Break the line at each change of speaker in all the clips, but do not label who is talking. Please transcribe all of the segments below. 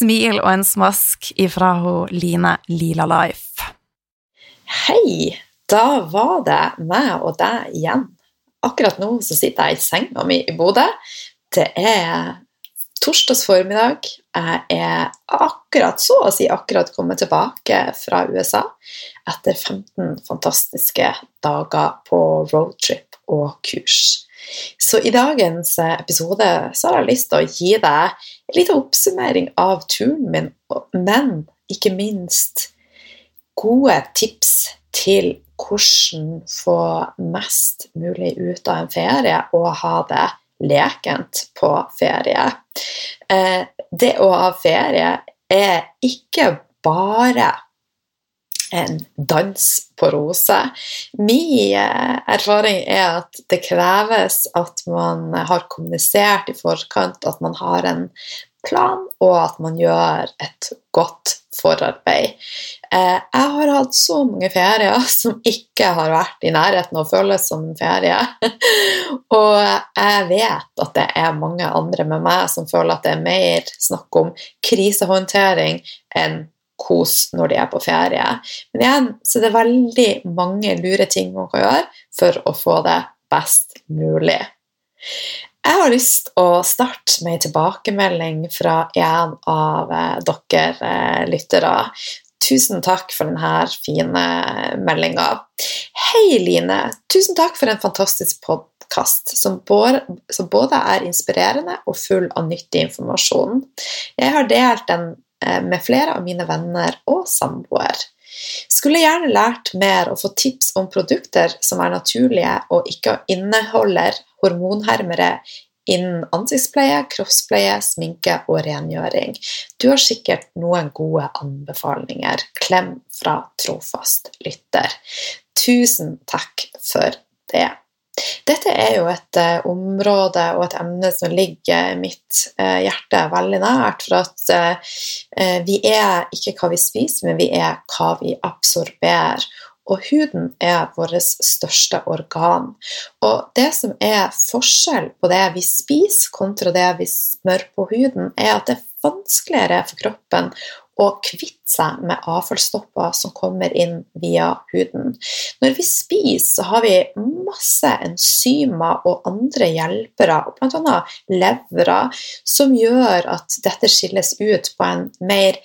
smil og en smask ifra hun Line Lila Life.
Hei! Da var det meg og deg igjen. Akkurat nå så sitter jeg i senga mi i Bodø. Det er torsdags formiddag. Jeg er akkurat, så å si akkurat kommet tilbake fra USA etter 15 fantastiske dager på roadtrip og kurs. Så i dagens episode så har jeg lyst til å gi deg en liten oppsummering av turen min, men ikke minst gode tips til hvordan få mest mulig ut av en ferie og ha det lekent på ferie. Eh, det å ha ferie er ikke bare en dans på roser. Min eh, erfaring er at det kreves at man har kommunisert i forkant, at man har en plan, og at man gjør et godt forarbeid. Eh, jeg har hatt så mange ferier som ikke har vært i nærheten av å føles som en ferie. Og jeg vet at det er mange andre med meg som føler at det er mer snakk om krisehåndtering enn kos når de er på ferie. Men igjen så det er veldig mange lure ting man kan gjøre for å få det best mulig. Jeg har lyst å starte med en tilbakemelding fra en av eh, dere eh, lyttere. Tusen takk for denne fine meldinga. Hei, Line. Tusen takk for en fantastisk podkast som, både er inspirerende og full av nyttig informasjon. Jeg har delt den med flere av mine venner og samboer. Skulle gjerne lært mer og få tips om produkter som er naturlige og ikke inneholder hormonhermere innen ansiktspleie, kroppspleie, sminke og rengjøring. Du har sikkert noen gode anbefalinger. Klem fra trofast lytter. Tusen takk for det. Dette er jo et uh, område og et emne som ligger mitt uh, hjerte veldig nært. For at uh, vi er ikke hva vi spiser, men vi er hva vi absorberer. Og huden er vårt største organ. Og det som er forskjell på det vi spiser kontra det vi smører på huden, er at det er vanskeligere for kroppen og kvitte seg med avfallsstoffer som kommer inn via huden. Når vi spiser, så har vi masse enzymer og andre hjelpere, bl.a. levra, som gjør at dette skilles ut på en mer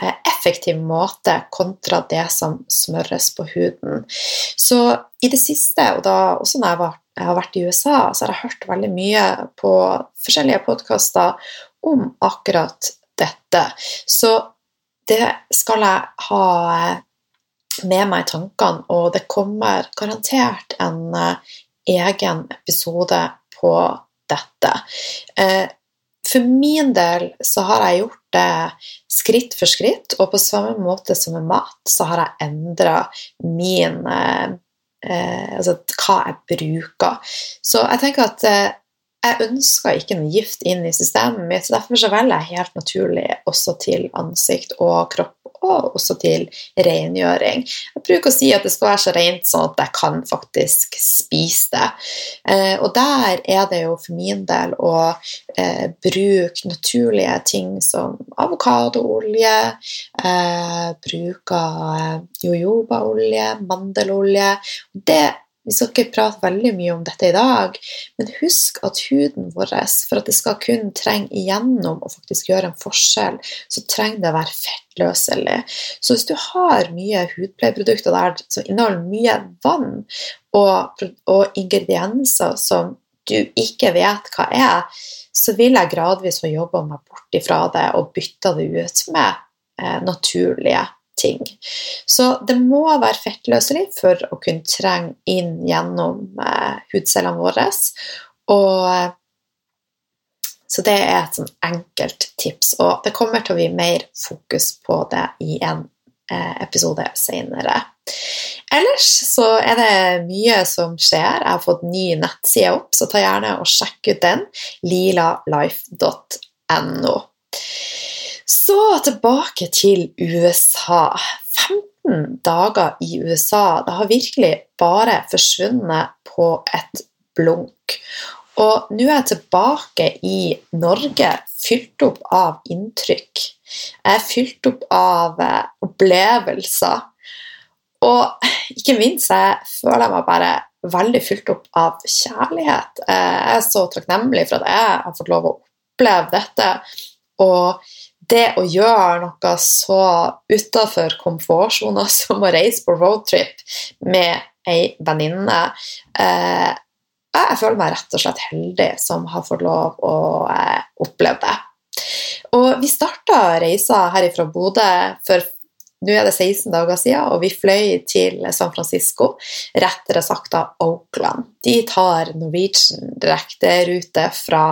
eh, effektiv måte kontra det som smøres på huden. Så i det siste, og da også når jeg, var, jeg har vært i USA, så har jeg hørt veldig mye på forskjellige podkaster om akkurat dette. Så det skal jeg ha eh, med meg i tankene, og det kommer garantert en eh, egen episode på dette. Eh, for min del så har jeg gjort det skritt for skritt, og på samme måte som med mat, så har jeg endra min eh, Altså hva jeg bruker. Så jeg tenker at eh, jeg ønsker ikke noe gift inn i systemet mitt, så derfor så velger jeg helt naturlig også til ansikt og kropp og også til rengjøring. Jeg bruker å si at det skal være så rent sånn at jeg kan faktisk spise det. Eh, og der er det jo for min del å eh, bruke naturlige ting som avokadoolje, eh, bruker jojobaolje, mandelolje. Det vi skal ikke prate veldig mye om dette i dag, men husk at huden vår, for at det skal kun trenge igjennom og faktisk gjøre en forskjell, så trenger det å være fettløselig. Så hvis du har mye hudpleieprodukter der som inneholder mye vann og, og ingredienser som du ikke vet hva er, så vil jeg gradvis få jobba meg bort ifra det og bytta det ut med eh, naturlige ting. Så det må være fettløselig for å kunne trenge inn gjennom eh, hudcellene våre. Og, eh, så det er et sånn enkelt tips, og det kommer til å bli mer fokus på det i en eh, episode senere. Ellers så er det mye som skjer. Jeg har fått ny nettside opp, så ta gjerne og sjekk ut den. lilalife.no. Så tilbake til USA. 15 dager i USA. Det har virkelig bare forsvunnet på et blunk. Og nå er jeg tilbake i Norge, fylt opp av inntrykk. Jeg er fylt opp av eh, opplevelser. Og ikke minst jeg føler jeg meg bare veldig fylt opp av kjærlighet. Eh, jeg er så takknemlig for at jeg har fått lov å oppleve dette. Og det å gjøre noe så utafor komfortsona som å reise på roadtrip med ei venninne eh, Jeg føler meg rett og slett heldig som har fått lov å eh, oppleve det. Og vi starta reisa herifra Bodø for nå er det 16 dager siden, og vi fløy til San Francisco, rettere sagt av Oakland. De tar Norwegian direkterute fra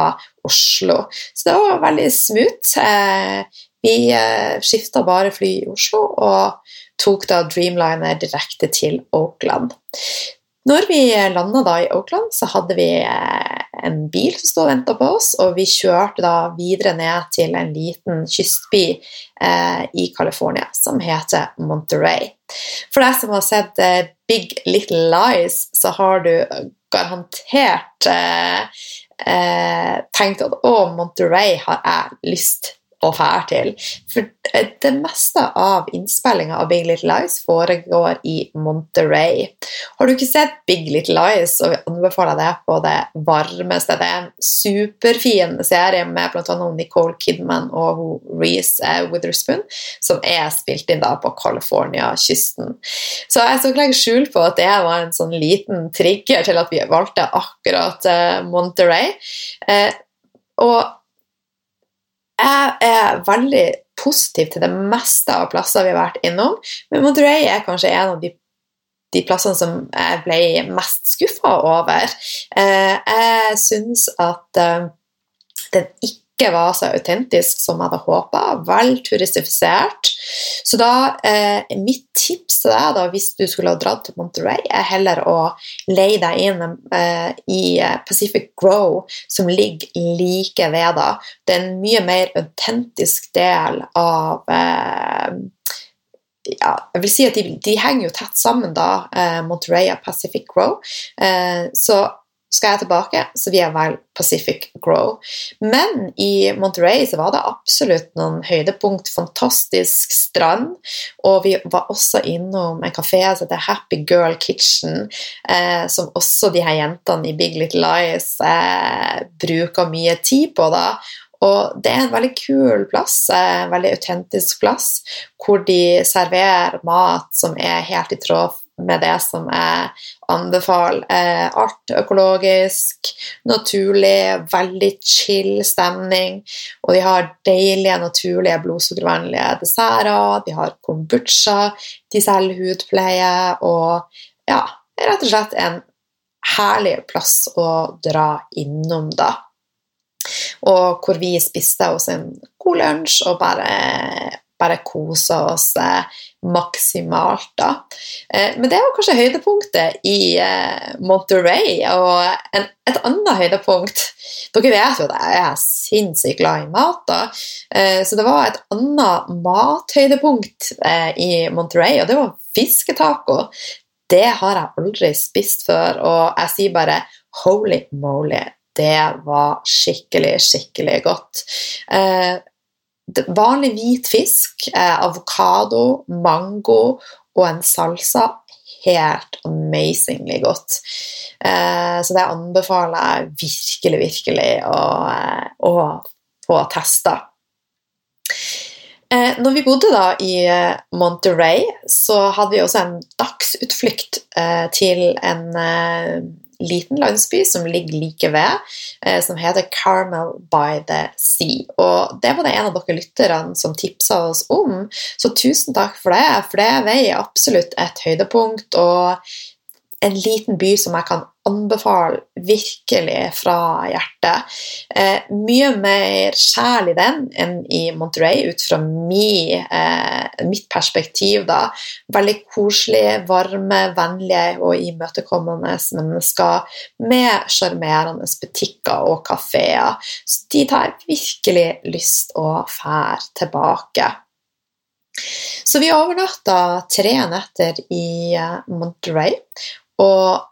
Oslo. Så det var veldig smooth. Eh, vi eh, skifta bare fly i Oslo og tok da Dreamliner direkte til Oakland. Når vi landa da i Oakland, så hadde vi eh, en bil som stod og venta på oss, og vi kjørte da videre ned til en liten kystby eh, i California som heter Monterey. For deg som har sett eh, Big Little Lies, så har du garantert eh, eh tenkt at å, Monterey har jeg lyst å fære til. For det meste av innspillinga av Big Little Lies foregår i Monterey. Har du ikke sett Big Little Lies, så anbefaler jeg det på det varmeste. Det er en superfin serie med bl.a. Nicole Kidman og Reece Witherspoon, som er spilt inn da på California-kysten. Så jeg skal ikke legge skjul på at det var en sånn liten trigger til at vi valgte akkurat eh, Monterey. Eh, og jeg er veldig positiv til det meste av plasser vi har vært innom, men Monterey er kanskje en av de, de plassene som jeg ble mest skuffa over. Eh, jeg syns at eh, den ikke ikke var så autentisk som jeg hadde håpa. Vel turistifisert. Så da, eh, mitt tips til deg da, hvis du skulle ha dratt til Monterey, er heller å leie deg inn eh, i Pacific Grow, som ligger like ved. da. Det er en mye mer autentisk del av eh, ja, jeg vil si at de, de, henger jo tett sammen, da, eh, Monterey og Pacific Grow. Eh, så skal jeg tilbake, så jeg velge Pacific Grow. Men i Monterey så var det absolutt noen høydepunkt. Fantastisk strand. Og vi var også innom en kafé som heter Happy Girl Kitchen, eh, som også de her jentene i Big Little Lies eh, bruker mye tid på. da. Og det er en veldig kul plass, en veldig autentisk plass, hvor de serverer mat som er helt i tråd med det som jeg anbefaler. Eh, art, økologisk, naturlig, veldig chill stemning. Og de har deilige, naturlige, blodsukkervennlige desserter. De har kombucha, de selger hudpleie og ja, rett og slett en herlig plass å dra innom, da. Og hvor vi spiste oss en god lunsj og bare bare koser oss eh, maksimalt, da. Eh, men det var kanskje høydepunktet i eh, Monterey. Og en, et annet høydepunkt Dere vet jo at jeg er sinnssykt glad i mat, da. Så det var et annet mathøydepunkt i Monterey, og det var fisketaco. Det har jeg aldri spist før, og jeg sier bare holy moly, det var skikkelig, skikkelig godt. Eh, vanlig hvit fisk, eh, avokado, mango og en salsa. Helt amazingly godt. Eh, så det anbefaler jeg virkelig, virkelig å, eh, å få testa. Eh, når vi bodde da i eh, Monterey, så hadde vi også en dagsutflukt eh, til en liten landsby som ligger like ved, eh, som heter Carmel by the Sea. Og Det var det en av dere lytterne som tipsa oss om, så tusen takk for det. For det veier absolutt et høydepunkt, og en liten by som jeg kan anbefale virkelig fra hjertet. Eh, mye mer sjel i den enn i Monterey, ut fra mi, eh, mitt perspektiv. da. Veldig koselige, varme, vennlige og imøtekommende mennesker med sjarmerende butikker og kafeer. Så dit har jeg virkelig lyst å fære tilbake. Så vi overnatta tre netter i eh, Monterey. Og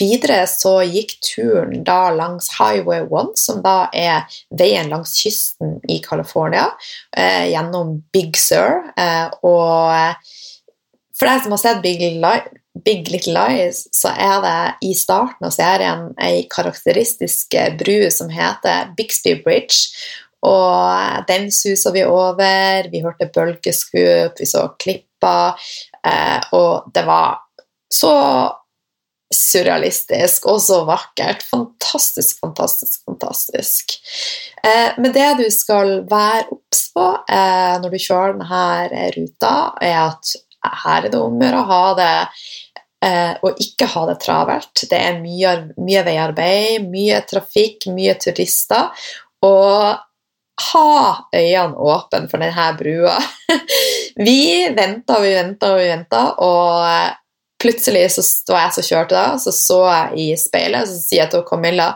videre så gikk turen da langs Highway 1, som da er veien langs kysten i California, eh, gjennom Big Sur. Eh, og for deg som har sett Big, Big, Little Lies, så er det i starten av serien ei karakteristisk bru som heter Bixby Bridge. Og den susa vi over, vi hørte bølgeskup, vi så klipper, eh, og det var så surrealistisk og så vakkert. Fantastisk, fantastisk, fantastisk. Eh, men det du skal være obs på eh, når du kjører denne ruta, er at her er det om å gjøre å ha det eh, og ikke ha det travelt. Det er mye, mye veiarbeid, mye trafikk, mye turister. Og ha øynene åpne for denne brua. vi venta og vi venta og vi venta, og Plutselig så var jeg så kjørt da, så så jeg i speilet, så sier jeg til Camilla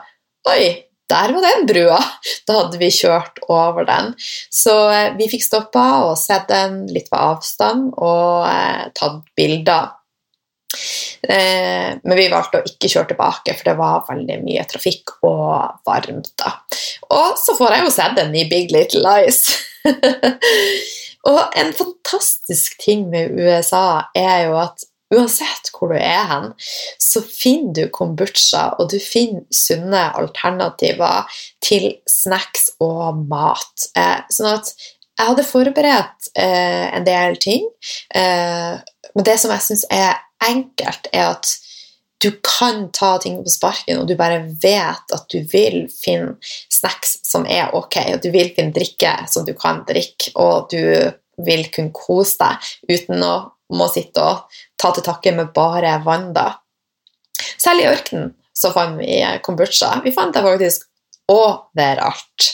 Oi, der var den brua! Da hadde vi kjørt over den. Så eh, vi fikk stoppa og sett den litt på avstand og eh, tatt bilder. Eh, men vi valgte å ikke kjøre tilbake, for det var veldig mye trafikk og varmt. da. Og så får jeg jo sett den i Big Little Lies. og en fantastisk ting med USA er jo at Uansett hvor du er hen, så finner du kombucha, og du finner sunne alternativer til snacks og mat. Eh, sånn at jeg hadde forberedt eh, en del ting, eh, men det som jeg syns er enkelt, er at du kan ta ting på sparken, og du bare vet at du vil finne snacks som er ok, og du vil finne drikke som du kan drikke, og du vil kunne kose deg uten å må sitte og ta til takke med bare vann, da. Selv i ørkenen så fant vi kombucha. Vi fant det faktisk overalt.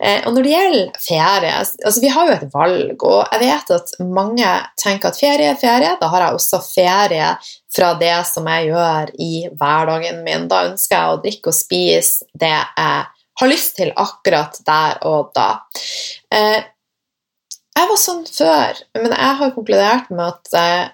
Eh, og når det gjelder ferie altså Vi har jo et valg, og jeg vet at mange tenker at ferie er ferie. Da har jeg også ferie fra det som jeg gjør i hverdagen min. Da ønsker jeg å drikke og spise det jeg har lyst til akkurat der og da. Jeg var sånn før, men jeg har konkludert med at eh,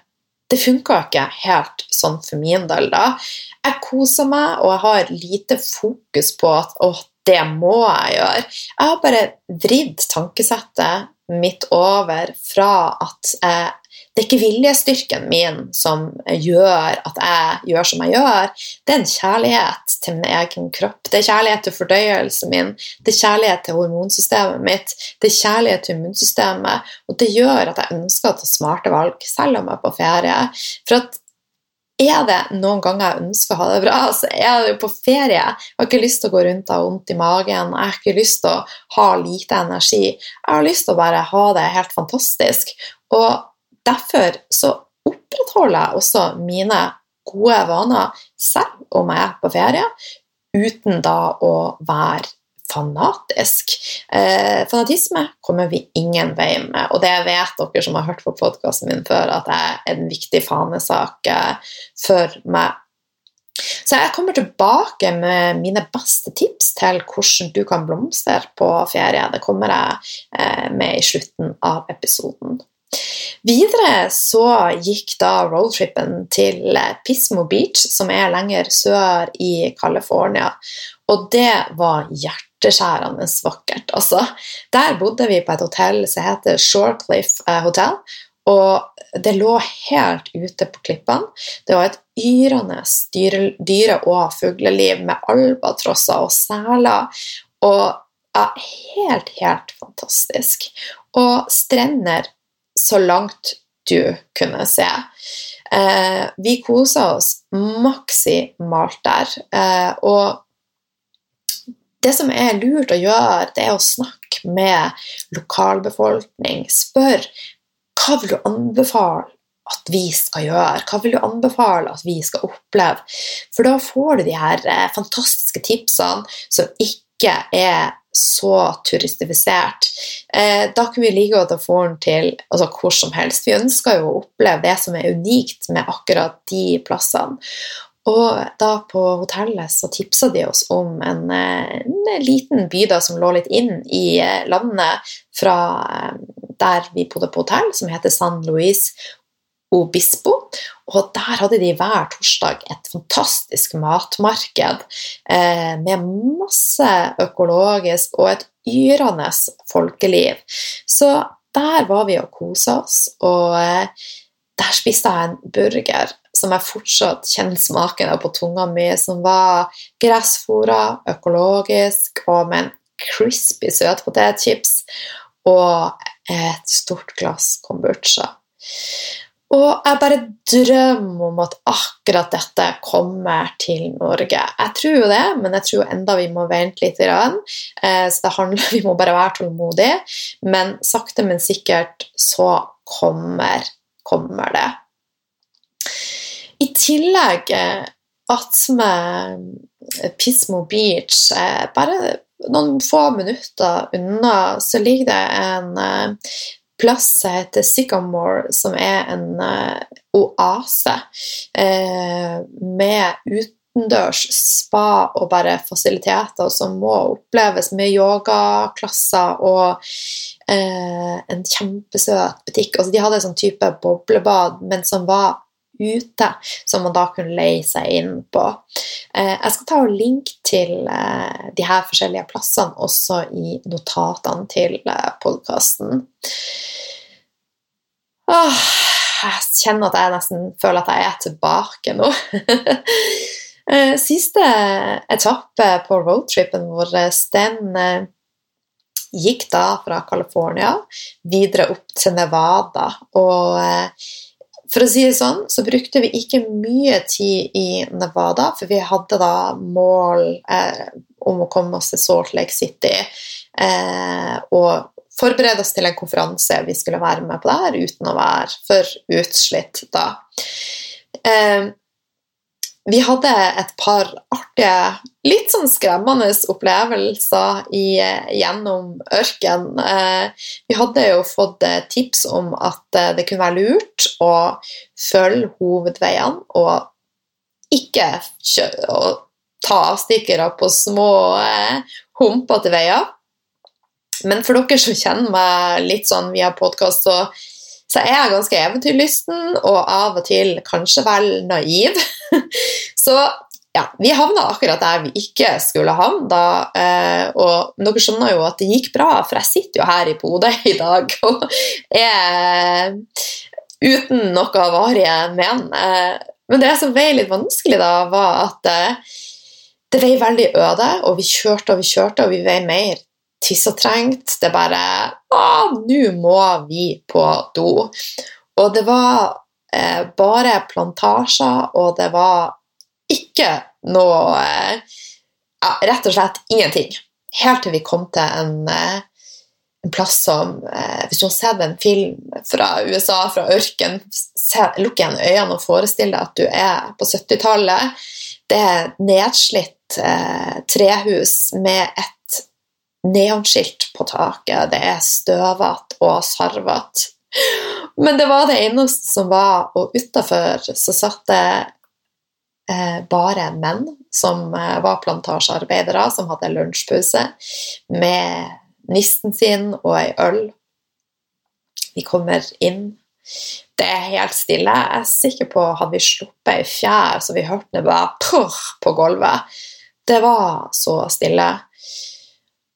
det funka ikke helt sånn for min del. da. Jeg koser meg, og jeg har lite fokus på at å, det må jeg gjøre. Jeg har bare vridd tankesettet mitt over fra at eh, det er ikke viljestyrken min som gjør at jeg gjør som jeg gjør. Det er en kjærlighet til min egen kropp. Det er kjærlighet til fordøyelsen min. Det er kjærlighet til hormonsystemet mitt. Det er kjærlighet til immunsystemet. Og det gjør at jeg ønsker å ta smarte valg, selv om jeg er på ferie. For at er det noen ganger jeg ønsker å ha det bra, så er det jo på ferie. Jeg har ikke lyst til å gå rundt og ha vondt i magen. Jeg har ikke lyst til å ha lite energi. Jeg har lyst til å bare ha det helt fantastisk. Og derfor så opprettholder jeg også mine gode vaner selv om jeg er på ferie, uten da å være fanatisk. Eh, fanatisme kommer vi ingen vei med, og det vet dere som har hørt på podkasten min før, at det er en viktig fanesak eh, for meg. Så jeg kommer tilbake med mine beste tips til hvordan du kan blomstre på ferie. Det kommer jeg eh, med i slutten av episoden. Videre så gikk da roadtrippen til Pismo Beach, som er lenger sør i California. Og det var hjerteskjærende vakkert. Altså, der bodde vi på et hotell som heter Shorecliff eh, Hotel. Og det lå helt ute på klippene. Det var et yrende dyre-, dyre og fugleliv med albatrosser og seler. Og ja, helt, helt fantastisk. Og strender så langt du kunne se. Eh, vi kosa oss maksimalt der. Eh, og det som er lurt å gjøre, det er å snakke med lokalbefolkning. Spør hva vil du anbefale at vi skal gjøre? Hva vil du anbefale at vi skal oppleve? For da får du de her eh, fantastiske tipsene som ikke er så turistifisert. Eh, da kan vi like godt få den til altså hvor som helst. Vi ønsker jo å oppleve det som er unikt med akkurat de plassene. Og da på hotellet så tipsa de oss om en, en liten by da som lå litt inn i eh, landet fra eh, der vi bodde på hotell, som heter San Luis Obispo. Og der hadde de hver torsdag et fantastisk matmarked eh, med masse økologisk og et yrende folkeliv. Så der var vi og kosa oss, og eh, der spiste jeg en burger som jeg fortsatt kjenner smaken av på tunga mi, som var gressfora, økologisk og med en crispy søtpotetchips og et stort glass kombucha. Og jeg bare drømmer om at akkurat dette kommer til Norge. Jeg tror jo det, men jeg tror enda vi må vente litt. Eh, så det handler, vi må bare være tålmodige. Men sakte, men sikkert så kommer, kommer det. I tillegg at attmed Pismo Beach, eh, bare noen få minutter unna, så ligger det en plass som heter Sycamore, som er en uh, oase med utendørs spa og bare fasiliteter som må oppleves med yogaklasser og en kjempesøt butikk. Altså, de hadde en sånn type boblebad, men som var ute, som man da kunne leie seg inn på. Jeg skal ta og linke til de her forskjellige plassene også i notatene til podkasten. Jeg kjenner at jeg nesten føler at jeg er tilbake nå. Eh, siste etappe på roadtripen vår, den eh, gikk da fra California videre opp til Nevada. Og eh, for å si det sånn, så brukte vi ikke mye tid i Nevada, for vi hadde da mål eh, om å komme oss til Salt Lake City eh, og forberede oss til en konferanse vi skulle være med på der, uten å være for utslitt da. Eh, vi hadde et par artige, litt sånn skremmende opplevelser i, gjennom ørken. Eh, vi hadde jo fått eh, tips om at eh, det kunne være lurt å følge hovedveiene og ikke og ta avstikkere på små eh, humpete veier. Men for dere som kjenner meg litt sånn via podkast, så, så, jeg er ganske eventyrlysten og av og til kanskje vel naiv. så ja, vi havna akkurat der vi ikke skulle havne da. Eh, og dere skjønner jo at det gikk bra, for jeg sitter jo her i Bodø i dag og er uten noe varige men. Eh, men det som ble litt vanskelig, da, var at eh, det vei veldig øde, og vi kjørte og vi kjørte, og vi vei mer tissetrengt. Det er bare Å, nå må vi på do. Og det var eh, bare plantasjer, og det var ikke noe eh, ja, Rett og slett ingenting. Helt til vi kom til en, eh, en plass som eh, Hvis du har sett en film fra USA, fra ørken, lukk igjen øynene og forestill deg at du er på 70-tallet. Det er nedslitt eh, trehus med et neonskilt på taket, det er støvete og sarvete. Men det var det eneste som var, og utafor så satt det eh, bare menn som eh, var plantasjearbeidere, som hadde lunsjpause, med nisten sin og ei øl. Vi kommer inn. Det er helt stille. Jeg er sikker på hadde vi sluppet ei fjær så vi hørte det bare purr på gulvet. Det var så stille.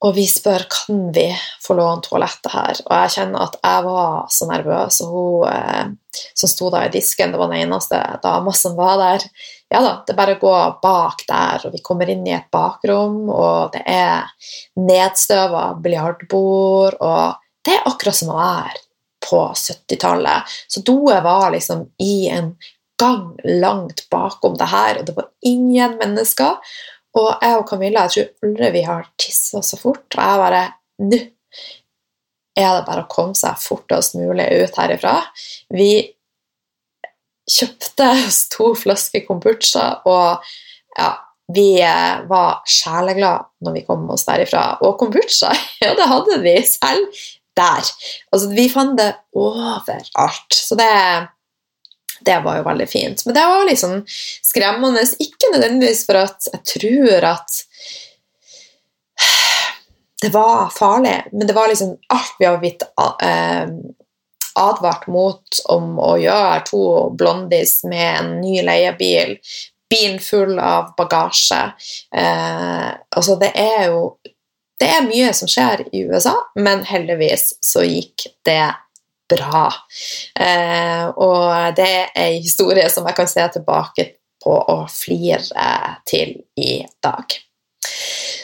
Og vi spør kan vi få låne toalettet her. Og jeg kjenner at jeg var så nervøs. Og hun eh, som sto da i disken, det var den eneste dama som var der. Ja da, det er bare å gå bak der, og vi kommer inn i et bakrom, og det er nedstøva biljardbord, og det er akkurat som å være på 70-tallet. Så doet var liksom i en gang langt bakom det her, og det var ingen mennesker. Og jeg og Camilla jeg tror aldri vi har tissa så fort. Og jeg bare Nå er det bare å komme seg fortest mulig ut herifra. Vi kjøpte oss to flasker kombucha, og ja, vi eh, var sjeleglade når vi kom oss derifra. Og kombucha, ja, det hadde vi selv der. Altså, vi fant det overalt. Så det det var jo veldig fint. Men det var sånn skremmende. Ikke nødvendigvis for at jeg tror at det var farlig, men det var liksom alt vi har blitt eh, advart mot om å gjøre to blondis med en ny leiebil, bilen full av bagasje. Eh, altså, det er jo det er mye som skjer i USA, men heldigvis så gikk det bra. Eh, og det er en historie som jeg kan se tilbake på og flire til i dag.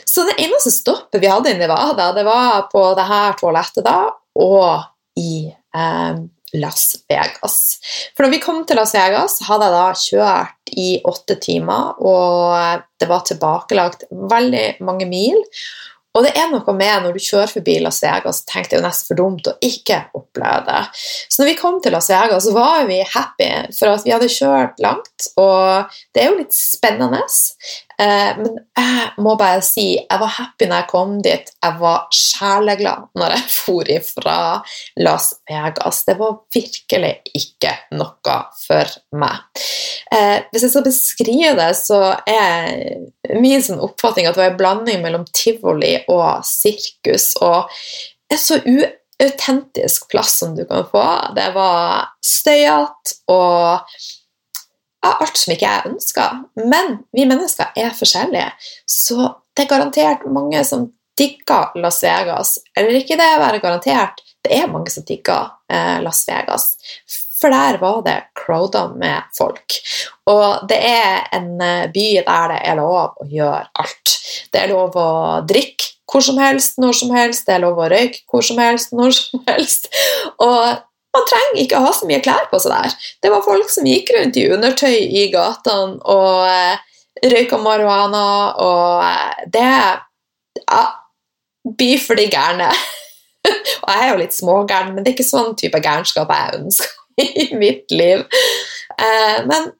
Så det eneste stoppet vi hadde i Nevada, det var på det her toalettet da, og i eh, Las Vegas. For når vi kom til Las Vegas, hadde jeg da kjørt i åtte timer, og det var tilbakelagt veldig mange mil. Og det er noe med når du kjører forbi Las Vegas, tenkte jeg jo nesten for dumt å ikke oppleve det. Så når vi kom til Las Vegas, så var vi happy for at vi hadde kjørt langt. Og det er jo litt spennende. Eh, men jeg må bare si jeg var happy når jeg kom dit. Jeg var sjeleglad når jeg for ifra Las Vegas. Det var virkelig ikke noe for meg. Eh, hvis jeg skal beskrive det, så er min sånn oppfatning at det var en blanding mellom tivoli og sirkus. Og en så uautentisk plass som du kan få. Det var støyete og av alt som ikke jeg ønsker. Men vi mennesker er forskjellige, så det er garantert mange som digger Las Vegas. Eller ikke det å være garantert, det er mange som digger eh, Las Vegas. For der var det crowda med folk. Og det er en eh, by der det er lov å gjøre alt. Det er lov å drikke hvor som helst, når som helst. Det er lov å røyke hvor som helst, når som helst. Og man trenger ikke å ha så mye klær på seg der. Det var folk som gikk rundt i undertøy i gatene og eh, røyka marihuana, og eh, det ja, blir for de gærne. og jeg er jo litt smågæren, men det er ikke sånn type gærenskap jeg ønsker i mitt liv. Eh, men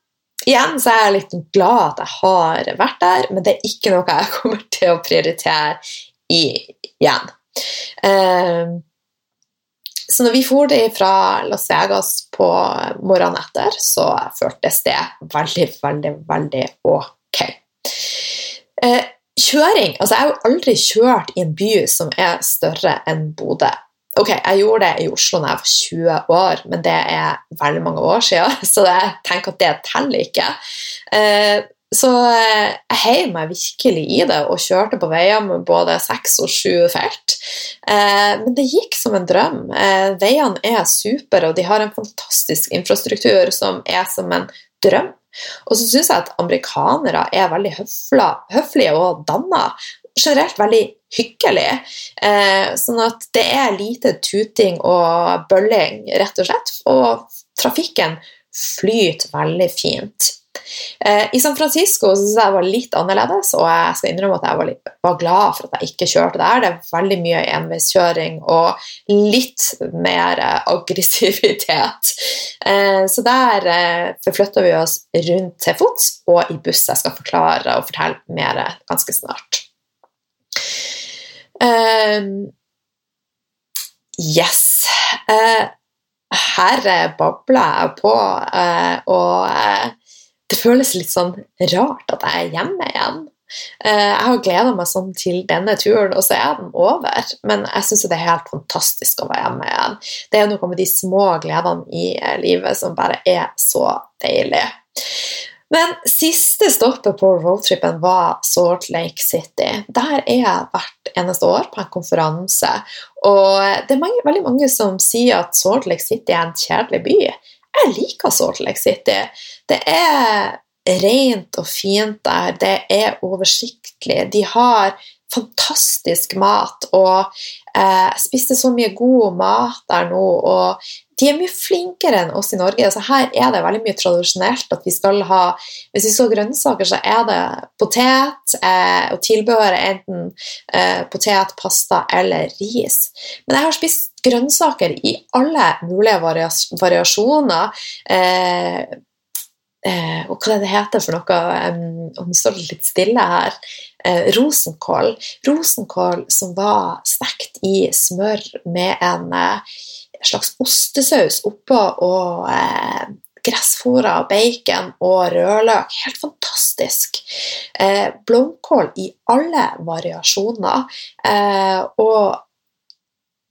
igjen så er jeg litt glad at jeg har vært der, men det er ikke noe jeg kommer til å prioritere i, igjen. Eh, så når vi for fra Las Vegas på morgenen etter, så føltes det veldig, veldig, veldig ok. Eh, kjøring Altså, jeg har jo aldri kjørt i en by som er større enn Bodø. Ok, jeg gjorde det i Oslo da jeg var 20 år, men det er veldig mange år siden, så jeg tenker at det teller ikke. Eh, så eh, jeg heiv meg virkelig i det og kjørte på veier med både seks og sju felt. Eh, men det gikk som en drøm. Eh, veiene er super, og de har en fantastisk infrastruktur som er som en drøm. Og så syns jeg at amerikanere er veldig høflige og danna. Generelt veldig hyggelige. sånn at det er lite tuting og bølling, rett og slett. Og trafikken flyter veldig fint. Eh, I San Francisco syntes jeg det var litt annerledes, og jeg skal innrømme at jeg var, litt, var glad for at jeg ikke kjørte der. Det er veldig mye enveiskjøring og litt mer eh, aggressivitet. Eh, så der forflytter vi oss rundt til fots og i buss. Jeg skal forklare og fortelle mer ganske snart. Yes. Her babler jeg på, og føles litt sånn rart at jeg er hjemme igjen. Jeg har gleda meg sånn til denne turen, og så er den over. Men jeg syns det er helt fantastisk å være hjemme igjen. Det er noe med de små gledene i livet som bare er så deilig. Men siste stoppet på roadtrippen var Salt Lake City. Der er jeg hvert eneste år på en konferanse. Og det er mange, veldig mange som sier at Salt Lake City er en kjedelig by. Jeg liker Salt Lake City. Det er rent og fint der. Det er oversiktlig. De har fantastisk mat, og eh, spiste så mye god mat der nå. og de er mye flinkere enn oss i Norge. Altså her er det veldig mye tradisjonelt at vi skal ha Hvis vi så grønnsaker, så er det potet, eh, og tilbehøret er enten eh, potet, pasta eller ris. Men jeg har spist grønnsaker i alle mulige variasjoner. Eh, eh, og hva er det heter for noe? Um, om det står litt stille her. Eh, rosenkål. Rosenkål som var stekt i smør med en eh, slags ostesaus oppå og eh, gressfòra bacon og rødløk. Helt fantastisk. Eh, blomkål i alle variasjoner. Eh, og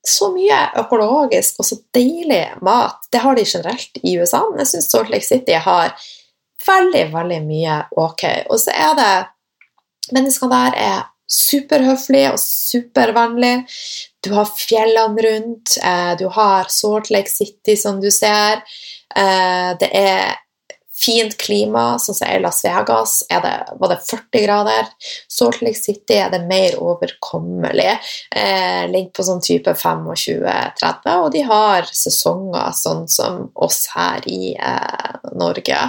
så mye økologisk og så deilig mat. Det har de generelt i USA, men jeg syns Salt Lake City har veldig, veldig mye ok. Og så er det Menneskene der er superhøflige og supervennlige. Du har fjellene rundt, eh, du har Salt Lake City, som du ser. Eh, det er fint klima, sånn som i Las Vegas det, var det 40 grader. Salt Lake City er det mer overkommelig. Eh, ligger på sånn type 25-30, og de har sesonger sånn som oss her i eh, Norge.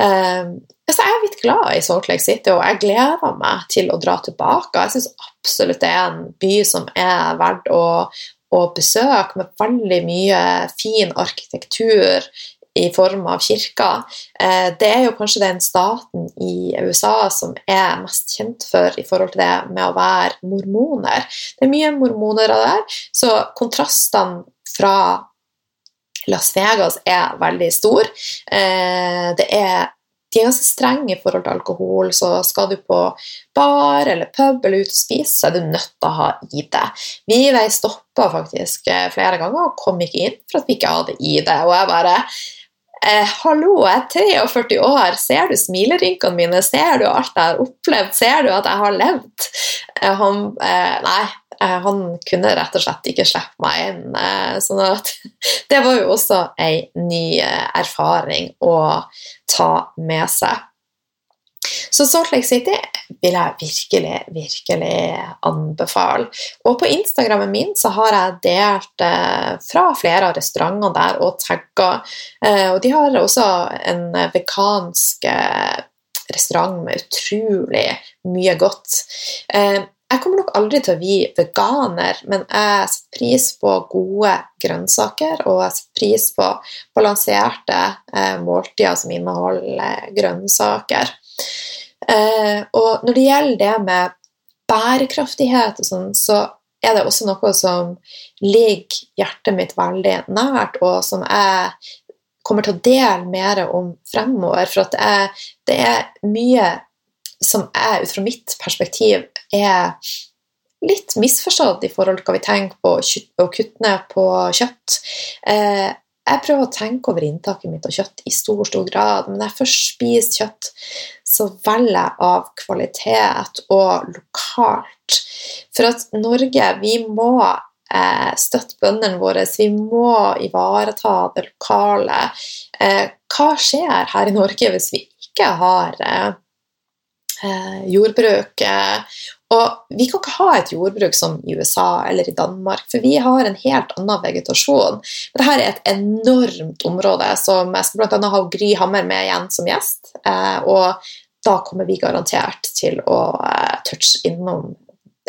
Eh, så jeg er litt glad i Salt Lake City, og jeg gleder meg til å dra tilbake. Jeg syns absolutt det er en by som er verdt å, å besøke, med veldig mye fin arkitektur i form av kirker. Eh, det er jo kanskje den staten i USA som er mest kjent for i forhold til det med å være mormoner. Det er mye mormoner der, så kontrastene fra Las Vegas er veldig stor. Eh, det er de er ganske strenge i forhold til alkohol, så skal du på bar eller pub eller ut og spise, så er du nødt til å ha ID. Vi stoppa faktisk eh, flere ganger og kom ikke inn for at vi ikke hadde ID. Og jeg bare eh, Hallo, jeg er 43 år, ser du smilerynkene mine? Ser du alt jeg har opplevd? Ser du at jeg har levd? Eh, han, eh, nei, han kunne rett og slett ikke slippe meg inn. Eh, sånn at det var jo også ei ny erfaring å ta med seg. Så Salt Lake City vil jeg virkelig, virkelig anbefale. Og på Instagrammen min så har jeg delt eh, fra flere av restaurantene der og tagga. Eh, og de har også en vegansk eh, restaurant med utrolig mye godt. Eh, nok aldri til å bli veganer, men jeg setter pris på gode grønnsaker, og jeg setter pris på balanserte eh, måltider som inneholder grønnsaker. Eh, og når det gjelder det med bærekraftighet og sånn, så er det også noe som ligger hjertet mitt veldig nært, og som jeg kommer til å dele mer om fremover. For det er, det er mye som jeg ut fra mitt perspektiv er litt misforstått i forhold til hva vi tenker på å kutte ned på kjøtt. Eh, jeg prøver å tenke over inntaket mitt av kjøtt i stor stor grad, men når jeg først spiser kjøtt, så velger jeg av kvalitet og lokalt. For at Norge, vi må eh, støtte bøndene våre, vi må ivareta det lokale. Eh, hva skjer her i Norge hvis vi ikke har eh, eh, jordbruk. Og vi kan ikke ha et jordbruk som i USA eller i Danmark, for vi har en helt annen vegetasjon. Men dette er et enormt område som jeg skal bl.a. ha Gry Hammer med igjen som gjest. Eh, og da kommer vi garantert til å eh, touche innom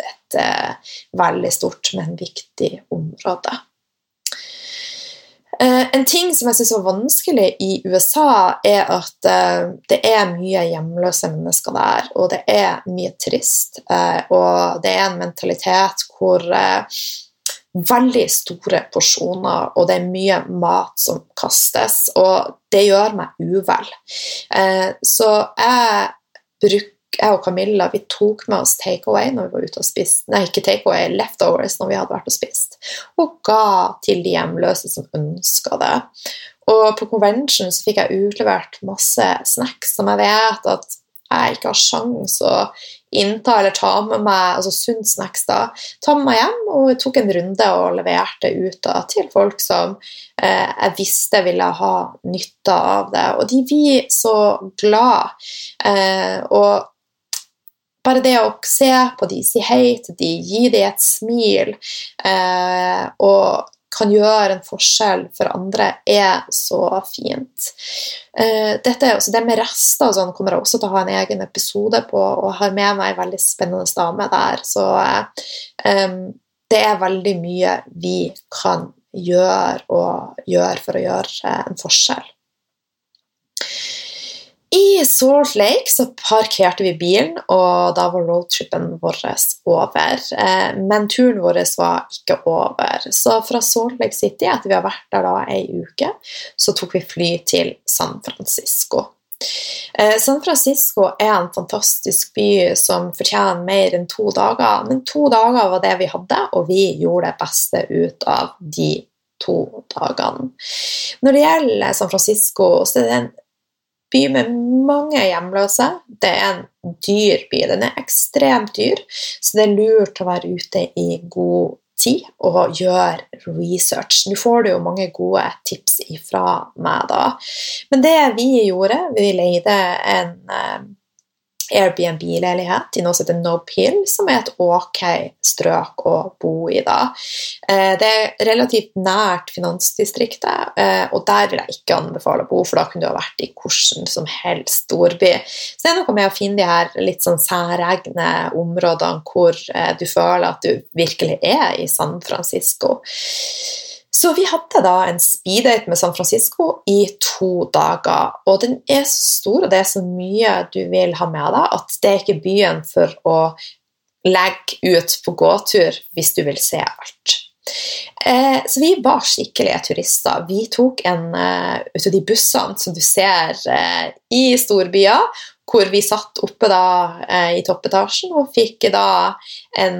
et eh, veldig stort, men viktig område. Eh, en ting som jeg syns var vanskelig i USA, er at eh, det er mye hjemløse mennesker der, og det er mye trist. Eh, og det er en mentalitet hvor veldig store porsjoner, og det er mye mat som kastes, og det gjør meg uvel. Så jeg bruk, jeg og Camilla vi tok med oss takeaway når vi var ute og spiste, nei, ikke takeaway, leftovers når vi hadde vært og spist, og ga til de hjemløse som ønska det. Og på convention så fikk jeg utlevert masse snacks som jeg vet at jeg ikke har sjans å innta eller ta med meg altså sunn snacks da, ta med meg hjem, og jeg tok en runde og leverte ut da, til folk som eh, jeg visste ville ha nytte av det. Og de blir så glad. Eh, og bare det å se på de, si hei til de, gi de et smil eh, og kan gjøre en forskjell for andre, er så fint. Eh, dette, det med rester sånn, kommer jeg også til å ha en egen episode på, og har med meg en veldig spennende dame der. Så eh, det er veldig mye vi kan gjøre og gjøre for å gjøre en forskjell. I Salt Lake så parkerte vi bilen, og da var roadtripen vår over. Eh, men turen vår var ikke over. Så fra Salt Lake City, etter vi har vært der da ei uke, så tok vi fly til San Francisco. Eh, San Francisco er en fantastisk by som fortjener mer enn to dager. Men to dager var det vi hadde, og vi gjorde det beste ut av de to dagene. Når det gjelder San Francisco, så er det en by med mange hjemløse. Det er en dyr by. Den er ekstremt dyr, så det er lurt å være ute i god tid og gjøre research. Nå får du jo mange gode tips ifra meg, da. Men det vi gjorde, vi leide en eh, Airbnb-leilighet i noe som heter Nob Hill, som er et ok strøk å bo i. da. Eh, det er relativt nært finansdistriktet, eh, og der vil jeg ikke anbefale å bo, for da kunne du ha vært i hvordan som helst storby. Så det er noe med å finne de her litt sånn særegne områdene hvor eh, du føler at du virkelig er i San Francisco. Så vi hadde da en speeddate med San Francisco i to dager. Og den er så stor, og det er så mye du vil ha med deg, at det er ikke byen for å legge ut på gåtur hvis du vil se alt. Eh, så vi var skikkelige turister. Vi tok en eh, ut av de bussene som du ser eh, i storbyer, hvor vi satt oppe da uh, i toppetasjen og fikk da en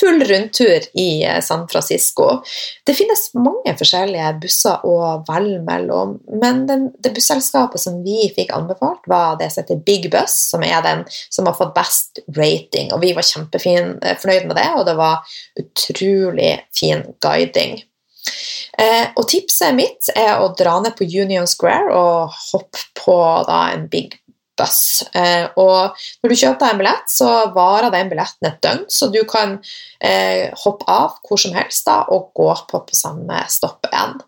full rundtur i eh, San Francisco. Det finnes mange forskjellige busser å velge mellom, men den, det busselskapet som vi fikk anbefalt, var det som heter Big Bus, som er den som har fått best rating. Og vi var kjempefornøyd eh, med det, og det var utrolig fin guiding. Eh, og tipset mitt er å dra ned på Union Square og hoppe på da, en Big buss. Eh, og når du kjøper en billett, så varer den billetten et døgn, så du kan eh, hoppe av hvor som helst da, og gå på på samme stopp igjen.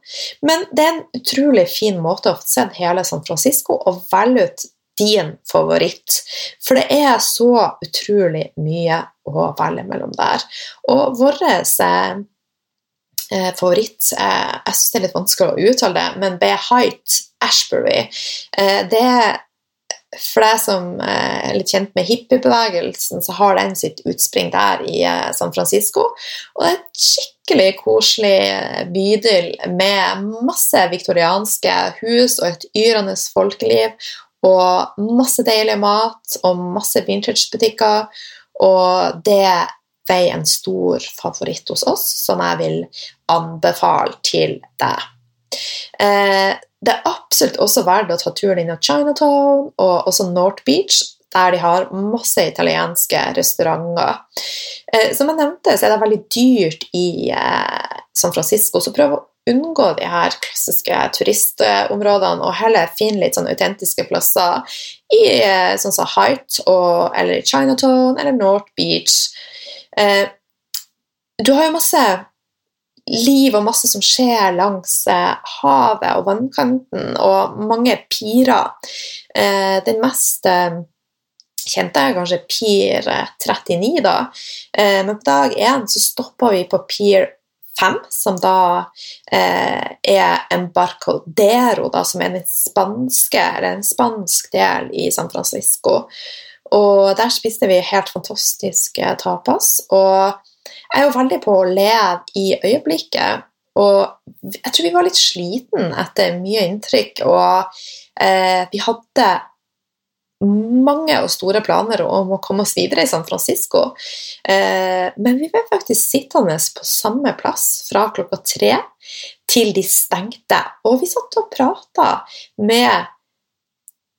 Men det er en utrolig fin måte å få sett hele San Francisco og velge ut din favoritt. For det er så utrolig mye å velge mellom der. Og vår eh, favoritt eh, Jeg syns det er litt vanskelig å uttale det, men Behite Ashbury det det for deg som eh, er litt kjent med hippiebevegelsen, så har den sitt utspring der i eh, San Francisco. Og det er et skikkelig koselig eh, bydel med masse viktorianske hus og et yrende folkeliv. Og masse deilig mat og masse vintage-butikker. Og det er en stor favoritt hos oss, som jeg vil anbefale til deg. Eh, det er absolutt også verdt å ta turen innom Chinatown og også North Beach, der de har masse italienske restauranter. Eh, som jeg nevnte, så er det veldig dyrt i eh, San Francisco, så prøv å unngå de her klassiske turistområdene og heller finne litt sånn autentiske plasser i eh, sånn som Height og, eller Chinatown eller North Beach. Du har jo masse liv og masse som skjer langs eh, havet og vannkanten, og mange pirer. Eh, den mest eh, kjente er kanskje Pier 39, da. Men på dag én så stoppa vi på Pier 5, som da er Embarcadero, da, som er den spanske, eller en spansk del i San Francisco. Og der spiste vi helt fantastiske tapas. Og jeg er jo veldig på å leve i øyeblikket. Og jeg tror vi var litt sliten etter mye inntrykk, og eh, vi hadde mange og store planer om å komme oss videre i San Francisco. Eh, men vi ble faktisk sittende på samme plass fra klokka tre til de stengte. Og vi satt og prata med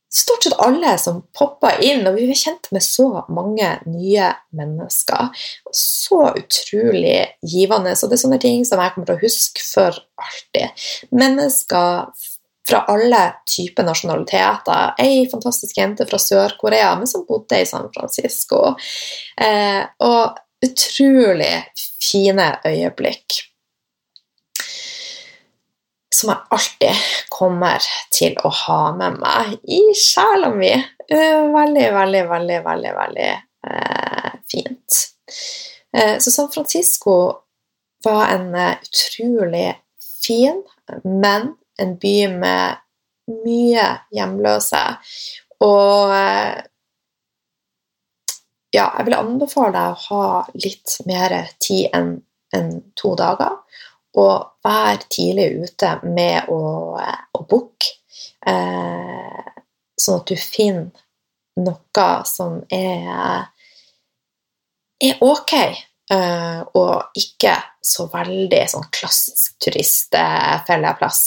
stort sett alle som poppa inn, og vi ble kjent med så mange nye mennesker. Så utrolig givende. Så det er sånne ting som jeg kommer til å huske for alltid. Mennesker fra alle typer nasjonaliteter. Ei fantastisk jente fra Sør-Korea, men som bodde i San Francisco. Eh, og utrolig fine øyeblikk. Som jeg alltid kommer til å ha med meg i sjela mi. Eh, veldig, veldig, veldig, veldig, veldig eh, fint. Eh, så San Francisco var en eh, utrolig fin, men en by med mye hjemløse. Og eh, ja, jeg vil anbefale deg å ha litt mer tid enn en to dager. Og være tidlig ute med å, å booke, eh, sånn at du finner noe som er, er ok. eh, og ikke så veldig sånn klassisk turistfelleplass.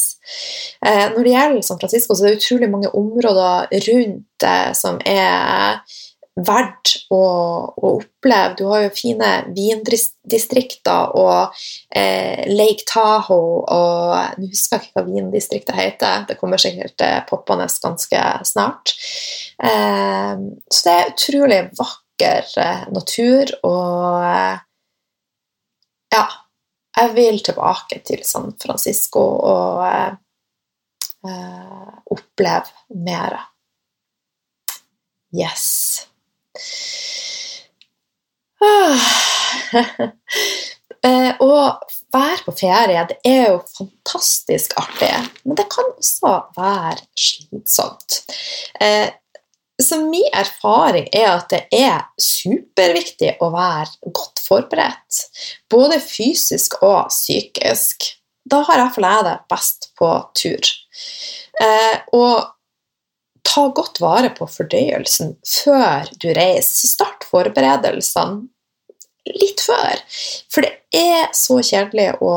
Eh, når det gjelder San Francisco, så er det utrolig mange områder rundt uh, som er verdt å, å, oppleve. Du har jo fine vindistrikter og eh, Lake Tahoe og Nå husker ikke hva vindistriktet heter, det kommer sikkert poppende ganske snart. så det er utrolig vakker natur og ja, jeg vil tilbake til San Francisco og eh, eh oppleve mer. Yes. Ah. eh, å være på ferie det er jo fantastisk artig, men det kan også være slitsomt. Eh, så min erfaring er at det er superviktig å være godt forberedt. Både fysisk og psykisk. Da har iallfall jeg det best på tur. Eh, og ta godt vare på fordøyelsen før du reiser. Start forberedelsene litt før. For det er så kjedelig å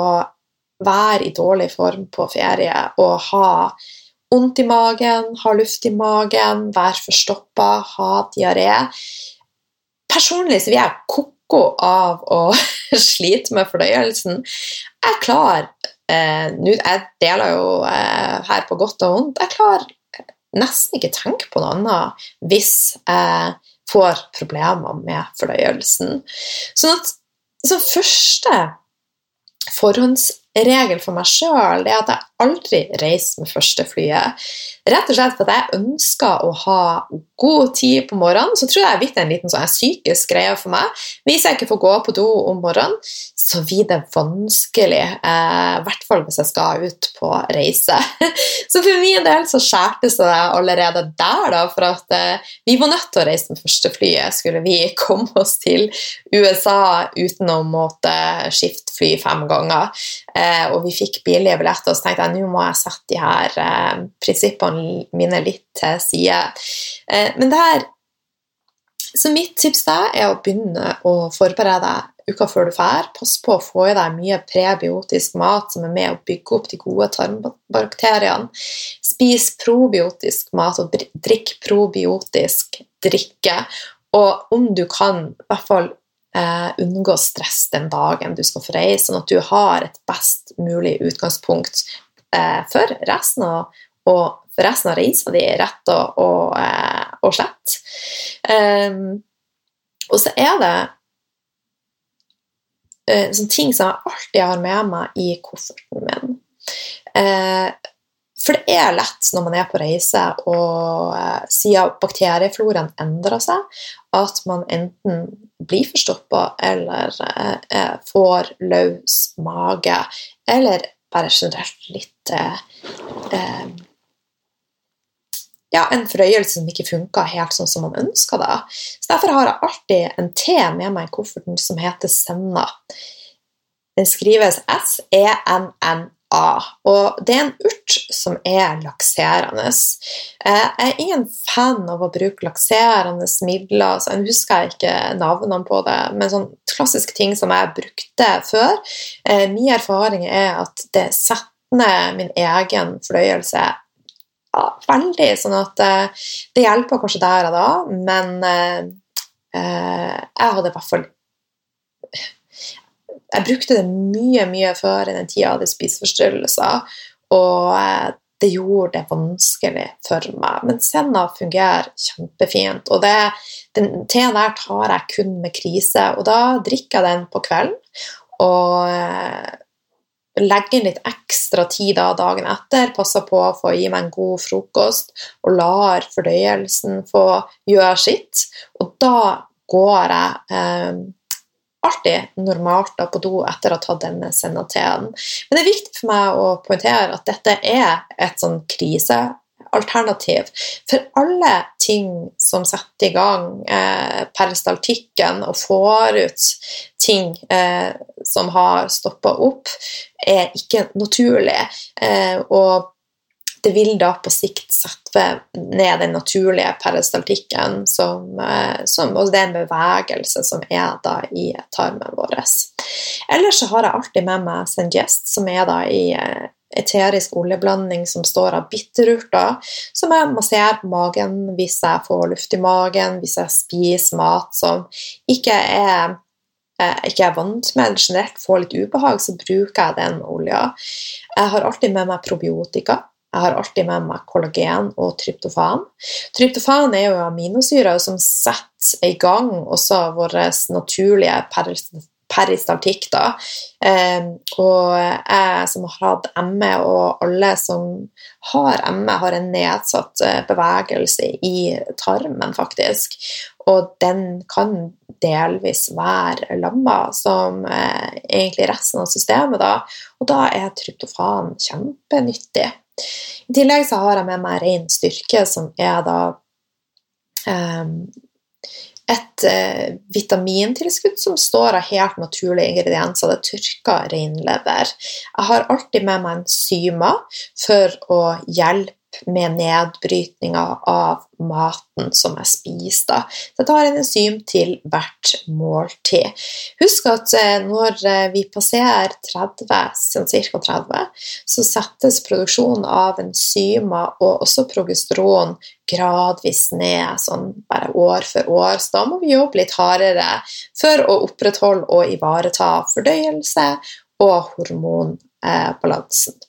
være i dårlig form på ferie og ha vondt i magen, ha luft i magen, være forstoppa, ha diaré. Personlig så vil jeg ko-ko av å slite med fordøyelsen. Jeg klarer eh, Jeg deler jo eh, her på godt og vondt. Jeg klarer nesten ikke tenke på noe annet hvis jeg får problemer med fordøyelsen. Sånn at som første forhåndsregel for meg sjøl er at jeg aldri reiser med første flyet. Rett og slett fordi jeg ønsker å ha god tid på morgenen. Så tror jeg det er en liten sånn psykisk greie for meg. Hvis jeg ikke får gå på do om morgenen, så blir det vanskelig. Eh, I hvert fall hvis jeg skal ut på reise. Så for min del så skjærtes det allerede der, da, for at eh, vi var nødt til å reise med første flyet. Skulle vi komme oss til USA uten å måtte skifte fly fem ganger. Eh, og vi fikk billige billetter, så tenkte jeg nå må jeg sette de her prinsippene mine litt til side. Men det her Så mitt tips da er å begynne å forberede deg uka før du drar. Pass på å få i deg mye prebiotisk mat som er med å bygge opp de gode tarmbakteriene. Spis probiotisk mat og drikk probiotisk drikke. Og om du kan, i hvert fall eh, unngå stress den dagen du skal få reise, sånn at du har et best mulig utgangspunkt eh, for resten av og resten av reisa di rett og, og, eh, og slett. Um, og så er det uh, sånne ting som jeg alltid har med meg i kofferten min. Uh, For det er lett når man er på reise, og eh, siden bakteriefloraen endrer seg, at man enten blir forstoppa eller eh, eh, får løs mage, eller bare generelt litt eh, eh, ja, en forøyelse som ikke funka helt sånn som man ønska det. Så Derfor har jeg alltid en te med meg i kofferten som heter Senna. Den skrives S-E-N-N A. Og det er en urt som er lakserende. Eh, jeg er ingen fan av å bruke lakserende midler. så Jeg husker ikke navnene på det, men sånn klassiske ting som jeg brukte før. Eh, min erfaring er at det setter ned min egen fordøyelse ja, veldig, sånn at eh, det hjelper kanskje der og da, men jeg hadde i hvert fall jeg brukte det mye mye før i den tida jeg hadde spiseforstyrrelser, og eh, det gjorde det vanskelig for meg. Men Senna fungerer kjempefint. Og det, den teen der tar jeg kun med krise, og da drikker jeg den på kvelden. Og legger inn litt ekstra tid da dagen etter, passer på å få gi meg en god frokost og lar fordøyelsen få gjøre sitt. Og da går jeg eh, alltid normalt da på do etter å ha tatt denne Senna-teen. Men det er viktig for meg å poengtere at dette er et sånn krisealternativ. For alle ting som setter i gang eh, peristaltikken og får ut ting eh, som har stoppa opp, er ikke naturlig. Eh, og det vil da på sikt sette ned den naturlige peristaltikken, som, eh, som, og det er en bevegelse som er da i tarmen vår. Ellers så har jeg alltid med meg Sengest, som er da i eh, eterisk oljeblanding som står av bitterurter, som jeg masserer på magen hvis jeg får luft i magen, hvis jeg spiser mat som ikke er eh, ikke er vant med, eller generelt får litt ubehag, så bruker jeg den olja. Jeg har alltid med meg probiotika. Jeg har alltid med meg kollagen og tryptofan. Tryptofan er jo aminosyrer som setter i gang også vår naturlige peristaltikk. Da. Eh, og jeg som har hatt ME, og alle som har ME, har en nedsatt eh, bevegelse i tarmen, faktisk. Og den kan delvis være lamma, som eh, egentlig resten av systemet. Da. Og da er tryptofan kjempenyttig. I tillegg så har jeg med meg ren styrke, som er da um, et eh, vitamintilskudd som står av helt naturlige ingredienser. Det er tørka reinlever. Jeg har alltid med meg enzymer for å hjelpe med nedbrytninga av maten som jeg spiser. Så jeg tar en enzym til hvert måltid. Husk at eh, når eh, vi passerer 30, sånn ca. 30, så settes produksjonen av enzymer og også progesteron gradvis ned, sånn bare år for år. Så da må vi jobbe litt hardere for å opprettholde og ivareta fordøyelse og hormonbalansen.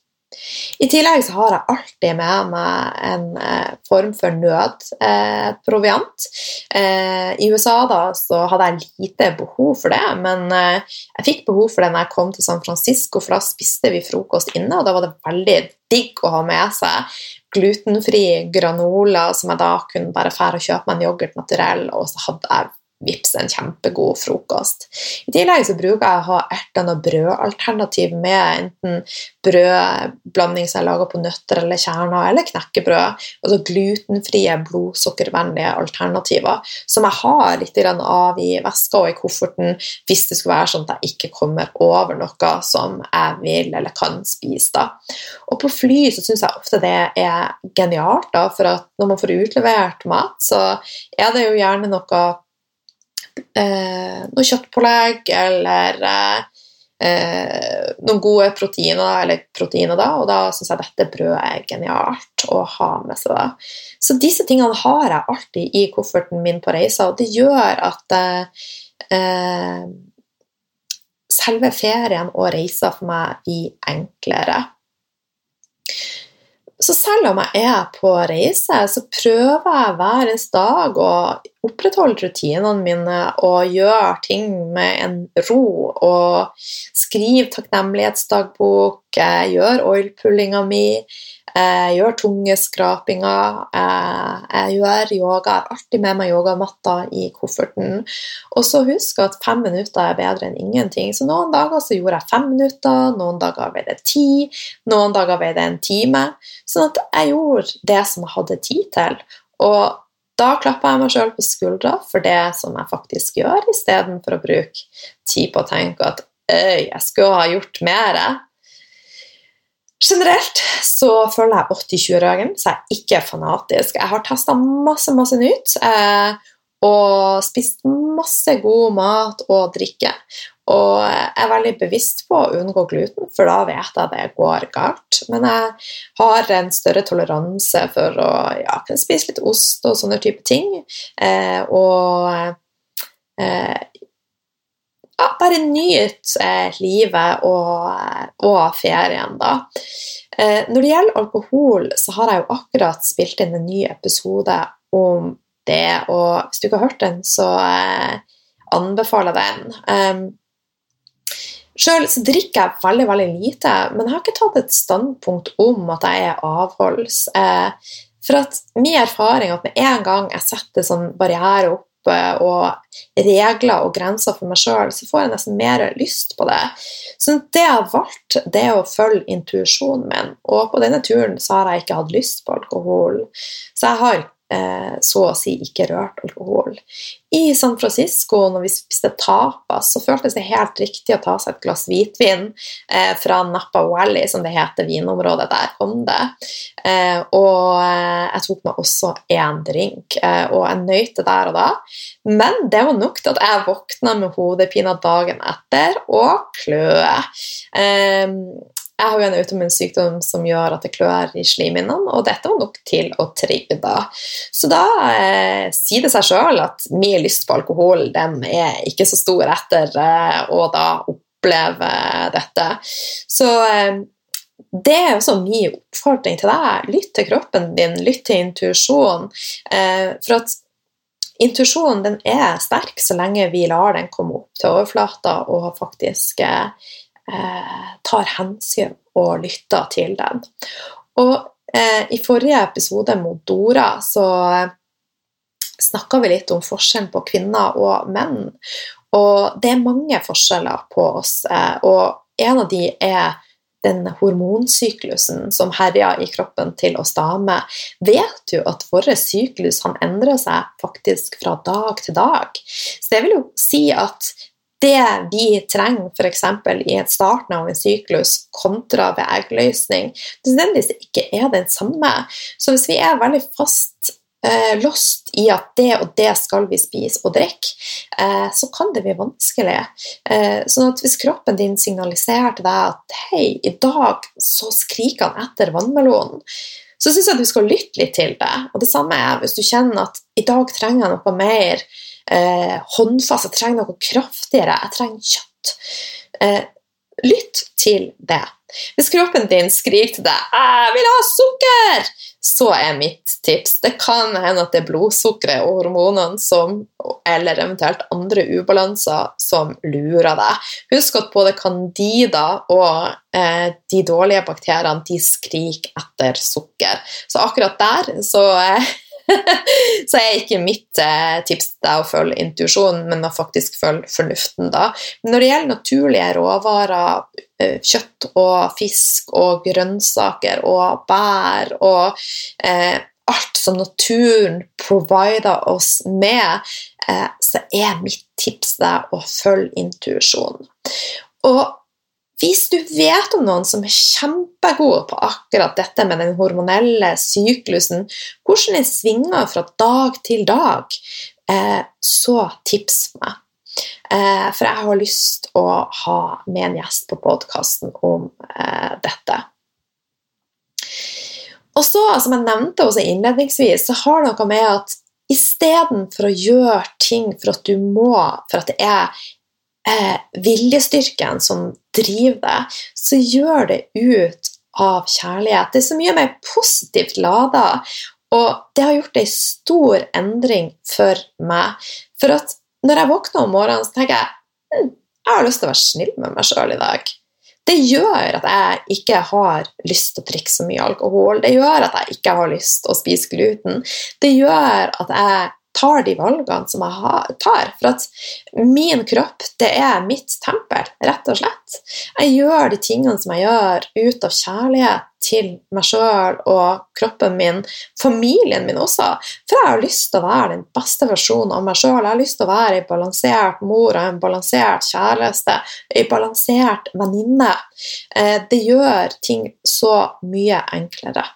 I tillegg så har jeg alltid med meg en eh, form for nødproviant. Eh, I USA da så hadde jeg lite behov for det, men eh, jeg fikk behov for det når jeg kom til San Francisco, for da spiste vi frokost inne, og da var det veldig digg å ha med seg glutenfri granola som jeg da kunne bare fære og kjøpe meg en yoghurt naturell, og så hadde jeg vips en kjempegod frokost. I tillegg så bruker jeg å ha ertene og brødalternativ med enten brødblanding som jeg lager på nøtter eller kjerner, eller knekkebrød. Altså glutenfrie, blodsukkervennlige alternativer som jeg har litt av i veska og i kofferten hvis det skulle være sånn at jeg ikke kommer over noe som jeg vil eller kan spise. da. Og på fly så syns jeg ofte det er genialt, da, for at når man får utlevert mat, så er det jo gjerne noe eh, noe kjøttpålegg eller eh, noen gode proteiner, eller proteiner da, og da syns jeg dette brødet er genialt å ha med seg. da. Så disse tingene har jeg alltid i kofferten min på reiser, og det gjør at eh, selve ferien og reiser for meg blir enklere. Så selv om jeg er på reise, så prøver jeg hver dag å opprettholde rutinene mine og gjøre ting med en ro. Og skrive takknemlighetsdagbok, gjøre oilpullinga mi. gjøre gjør tunge skrapinger. Jeg gjør yoga. Har alltid med meg yogamatta i kofferten. Og så husk at fem minutter er bedre enn ingenting. Så noen dager så gjorde jeg fem minutter, noen dager veide det ti, noen dager veide det en time. Sånn at jeg gjorde det som jeg hadde tid til. Og da klapper jeg meg sjøl på skuldra for det som jeg faktisk gjør, istedenfor å bruke tid på å tenke at øy, jeg skulle ha gjort mer. Generelt så følger jeg 80-20-regelen, så jeg er ikke fanatisk. Jeg har testa masse, masse nytt. Eh, og spist masse god mat og drikke. Og jeg er veldig bevisst på å unngå gluten, for da vet jeg at det går galt. Men jeg har en større toleranse for å ja, kunne spise litt ost og sånne type ting. Eh, og eh, ja, bare nyt eh, livet og, og, ferien, da. Eh, når det gjelder alkohol, så har jeg jo akkurat spilt inn en ny episode om det, og hvis du ikke har hørt den, så eh, anbefaler jeg den. Um, Sjøl drikker jeg veldig veldig lite, men jeg har ikke tatt et standpunkt om at jeg er avholds. Eh, for at min erfaring er at med en gang jeg setter sånn barriere opp og regler og grenser for meg sjøl, så får jeg nesten mer lyst på det. Så det jeg har valgt, det er å følge intuisjonen min. Og på denne turen så har jeg ikke hatt lyst på alkohol. Så jeg har eh, så å si ikke rørt alkohol. I San Francisco, når vi spiste tapas, så føltes det helt riktig å ta seg et glass hvitvin eh, fra Napa Valley, som det heter, vinområdet der kom det. Eh, og eh, jeg tok meg også én drink, eh, og jeg nøyte der og da. Men det var nok til at jeg våkna med hodepine dagen etter og kløe. Eh, jeg har jo en autoimmun sykdom som gjør at det klør i slimhinnene, og dette var nok til å trigge da. Så da eh, sier det seg sjøl at min lyst på alkohol den er ikke så stor etter eh, å da oppleve dette. Så eh, det er også min oppfordring til deg. Lytt til kroppen din, lytt til intuisjonen. Eh, for at intuisjonen er sterk så lenge vi lar den komme opp til overflata og faktisk eh, tar hensyn og lytter til den. Og eh, i forrige episode mot Dora så eh, snakka vi litt om forskjellen på kvinner og menn. Og det er mange forskjeller på oss, eh, og en av de er den hormonsyklusen som herjer i kroppen til oss damer. Vet du at vår syklus endrer seg faktisk fra dag til dag? Så det vil jo si at det vi trenger f.eks. i et starten av en syklus kontra ved eggløsning, nødvendigvis ikke er den samme. Så hvis vi er veldig fast eh, lost i at det og det skal vi spise og drikke, eh, så kan det bli vanskelig. Eh, sånn at hvis kroppen din signaliserer til deg at hei, i dag så skriker han etter vannmelonen, så syns jeg du skal lytte litt til det. Og det samme er hvis du kjenner at i dag trenger jeg noe mer eh, håndfast, jeg trenger noe kraftigere, jeg trenger kjøtt. Eh, lytt til det. Hvis kroppen din skriker til deg 'Jeg vil ha sukker', så er mitt tips Det kan hende at det er blodsukkeret og hormonene som, eller eventuelt andre ubalanser som lurer deg. Husk at både candida og eh, de dårlige bakteriene de skriker etter sukker. Så akkurat der så eh, så er ikke mitt eh, tips deg å følge intuisjonen, men å faktisk følge fornuften. da. Men når det gjelder naturlige råvarer, eh, kjøtt og fisk og grønnsaker og bær og eh, alt som naturen provider oss med, eh, så er mitt tips deg å følge intuisjonen. Og hvis du vet om noen som er kjempegode på akkurat dette med den hormonelle syklusen, hvordan den svinger fra dag til dag, eh, så tips meg. Eh, for jeg har lyst å ha med en gjest på podkasten om eh, dette. Og så, som jeg nevnte også innledningsvis, så har det noe med at istedenfor å gjøre ting for at du må, for at det er eh, viljestyrken som driver så gjør det ut av kjærlighet. Det er så mye mer positivt lada, og det har gjort ei stor endring for meg. For at når jeg våkner om morgenen, så tenker jeg hm, jeg har lyst til å være snill med meg sjøl i dag. Det gjør at jeg ikke har lyst til å drikke så mye alkohol. Det gjør at jeg ikke har lyst til å spise gluten. Det gjør at jeg tar de valgene som jeg tar. For at min kropp, det er mitt tempel, rett og slett. Jeg gjør de tingene som jeg gjør, ut av kjærlighet til meg sjøl og kroppen min, familien min også. For jeg har lyst til å være den beste versjonen av meg sjøl. Jeg har lyst til å være ei balansert mor og en balansert kjæreste, ei balansert venninne. Eh, det gjør ting så mye enklere.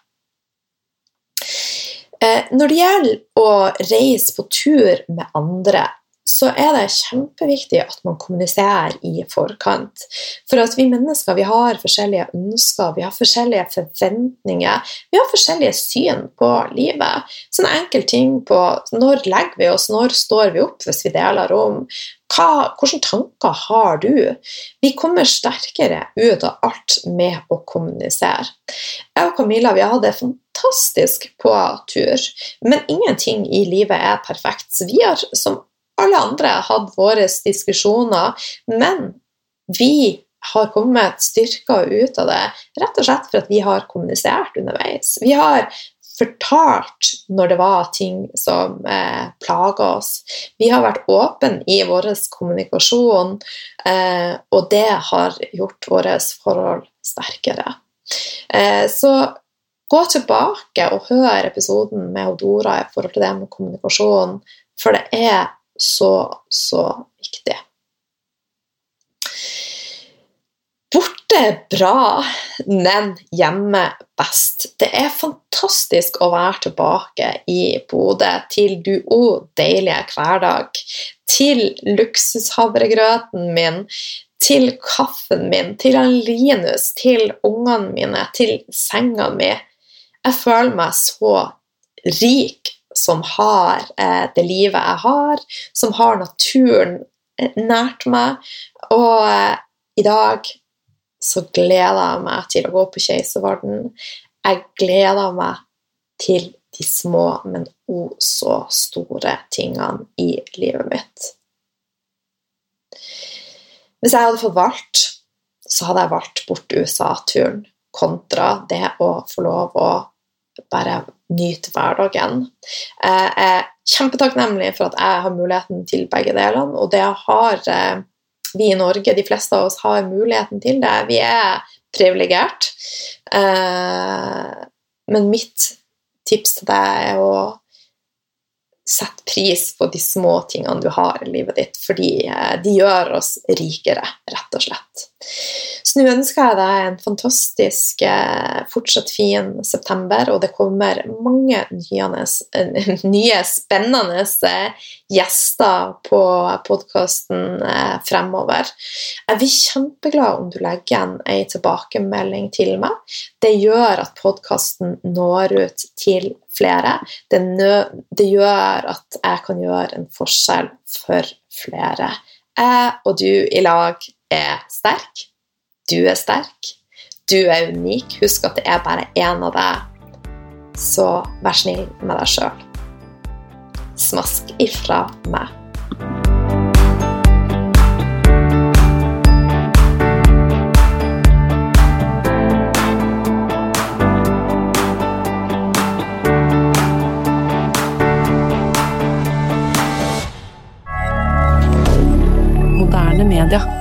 Eh, når det gjelder å reise på tur med andre, så er det kjempeviktig at man kommuniserer i forkant. For at vi mennesker vi har forskjellige ønsker, vi har forskjellige forventninger, vi har forskjellige syn på livet. Sånne enkle ting på når legger vi oss, når står vi opp hvis vi deler rom, hva, hvilke tanker har du? Vi kommer sterkere ut av alt med å kommunisere. Jeg og Camilla vi hadde det fantastisk på tur, men ingenting i livet er perfekt. Så vi har som alle andre hatt våre diskusjoner, men vi har kommet styrka ut av det rett og slett for at vi har kommunisert underveis. Vi har fortalt når det var ting som eh, plaga oss. Vi har vært åpne i vår kommunikasjon, eh, og det har gjort våre forhold sterkere. Eh, så gå tilbake og hør episoden med Odora i forhold til det med kommunikasjon, for det er så, så viktig. Borte er bra, men hjemme best. Det er fantastisk å være tilbake i Bodø til du òg deilige hverdag. Til luksushavregrøten min, til kaffen min, til Linus, til ungene mine, til senga mi. Jeg føler meg så rik som har eh, det livet jeg har, som har naturen eh, nært meg. Og eh, i dag så gleder jeg meg til å gå på Keiservarden. Jeg gleder meg til de små, men o så store tingene i livet mitt. Hvis jeg hadde fått valgt, så hadde jeg valgt bort USA-turen kontra det å få lov å bare nyte hverdagen. Jeg er kjempetakknemlig for at jeg har muligheten til begge delene, og det har eh, vi i Norge, de fleste av oss, har muligheten til det. Vi er privilegert. Eh, men mitt tips til deg er å sette pris på de små tingene du har i livet ditt, fordi eh, de gjør oss rikere, rett og slett. Så nå ønsker jeg deg en fantastisk, eh, fortsatt fin september, og det kommer mange nye, nye spennende gjester på podkasten fremover. Jeg blir kjempeglad om du legger igjen ei tilbakemelding til meg. Det gjør at podkasten når ut til flere. Det, det, gjør at jeg kan gjøre en forskjell for flere. Jeg og du i lag er sterk. Du er sterk. Du er unik. Husk at det er bare én av deg. Så vær snill med deg sjøl. Smask ifra meg.
media.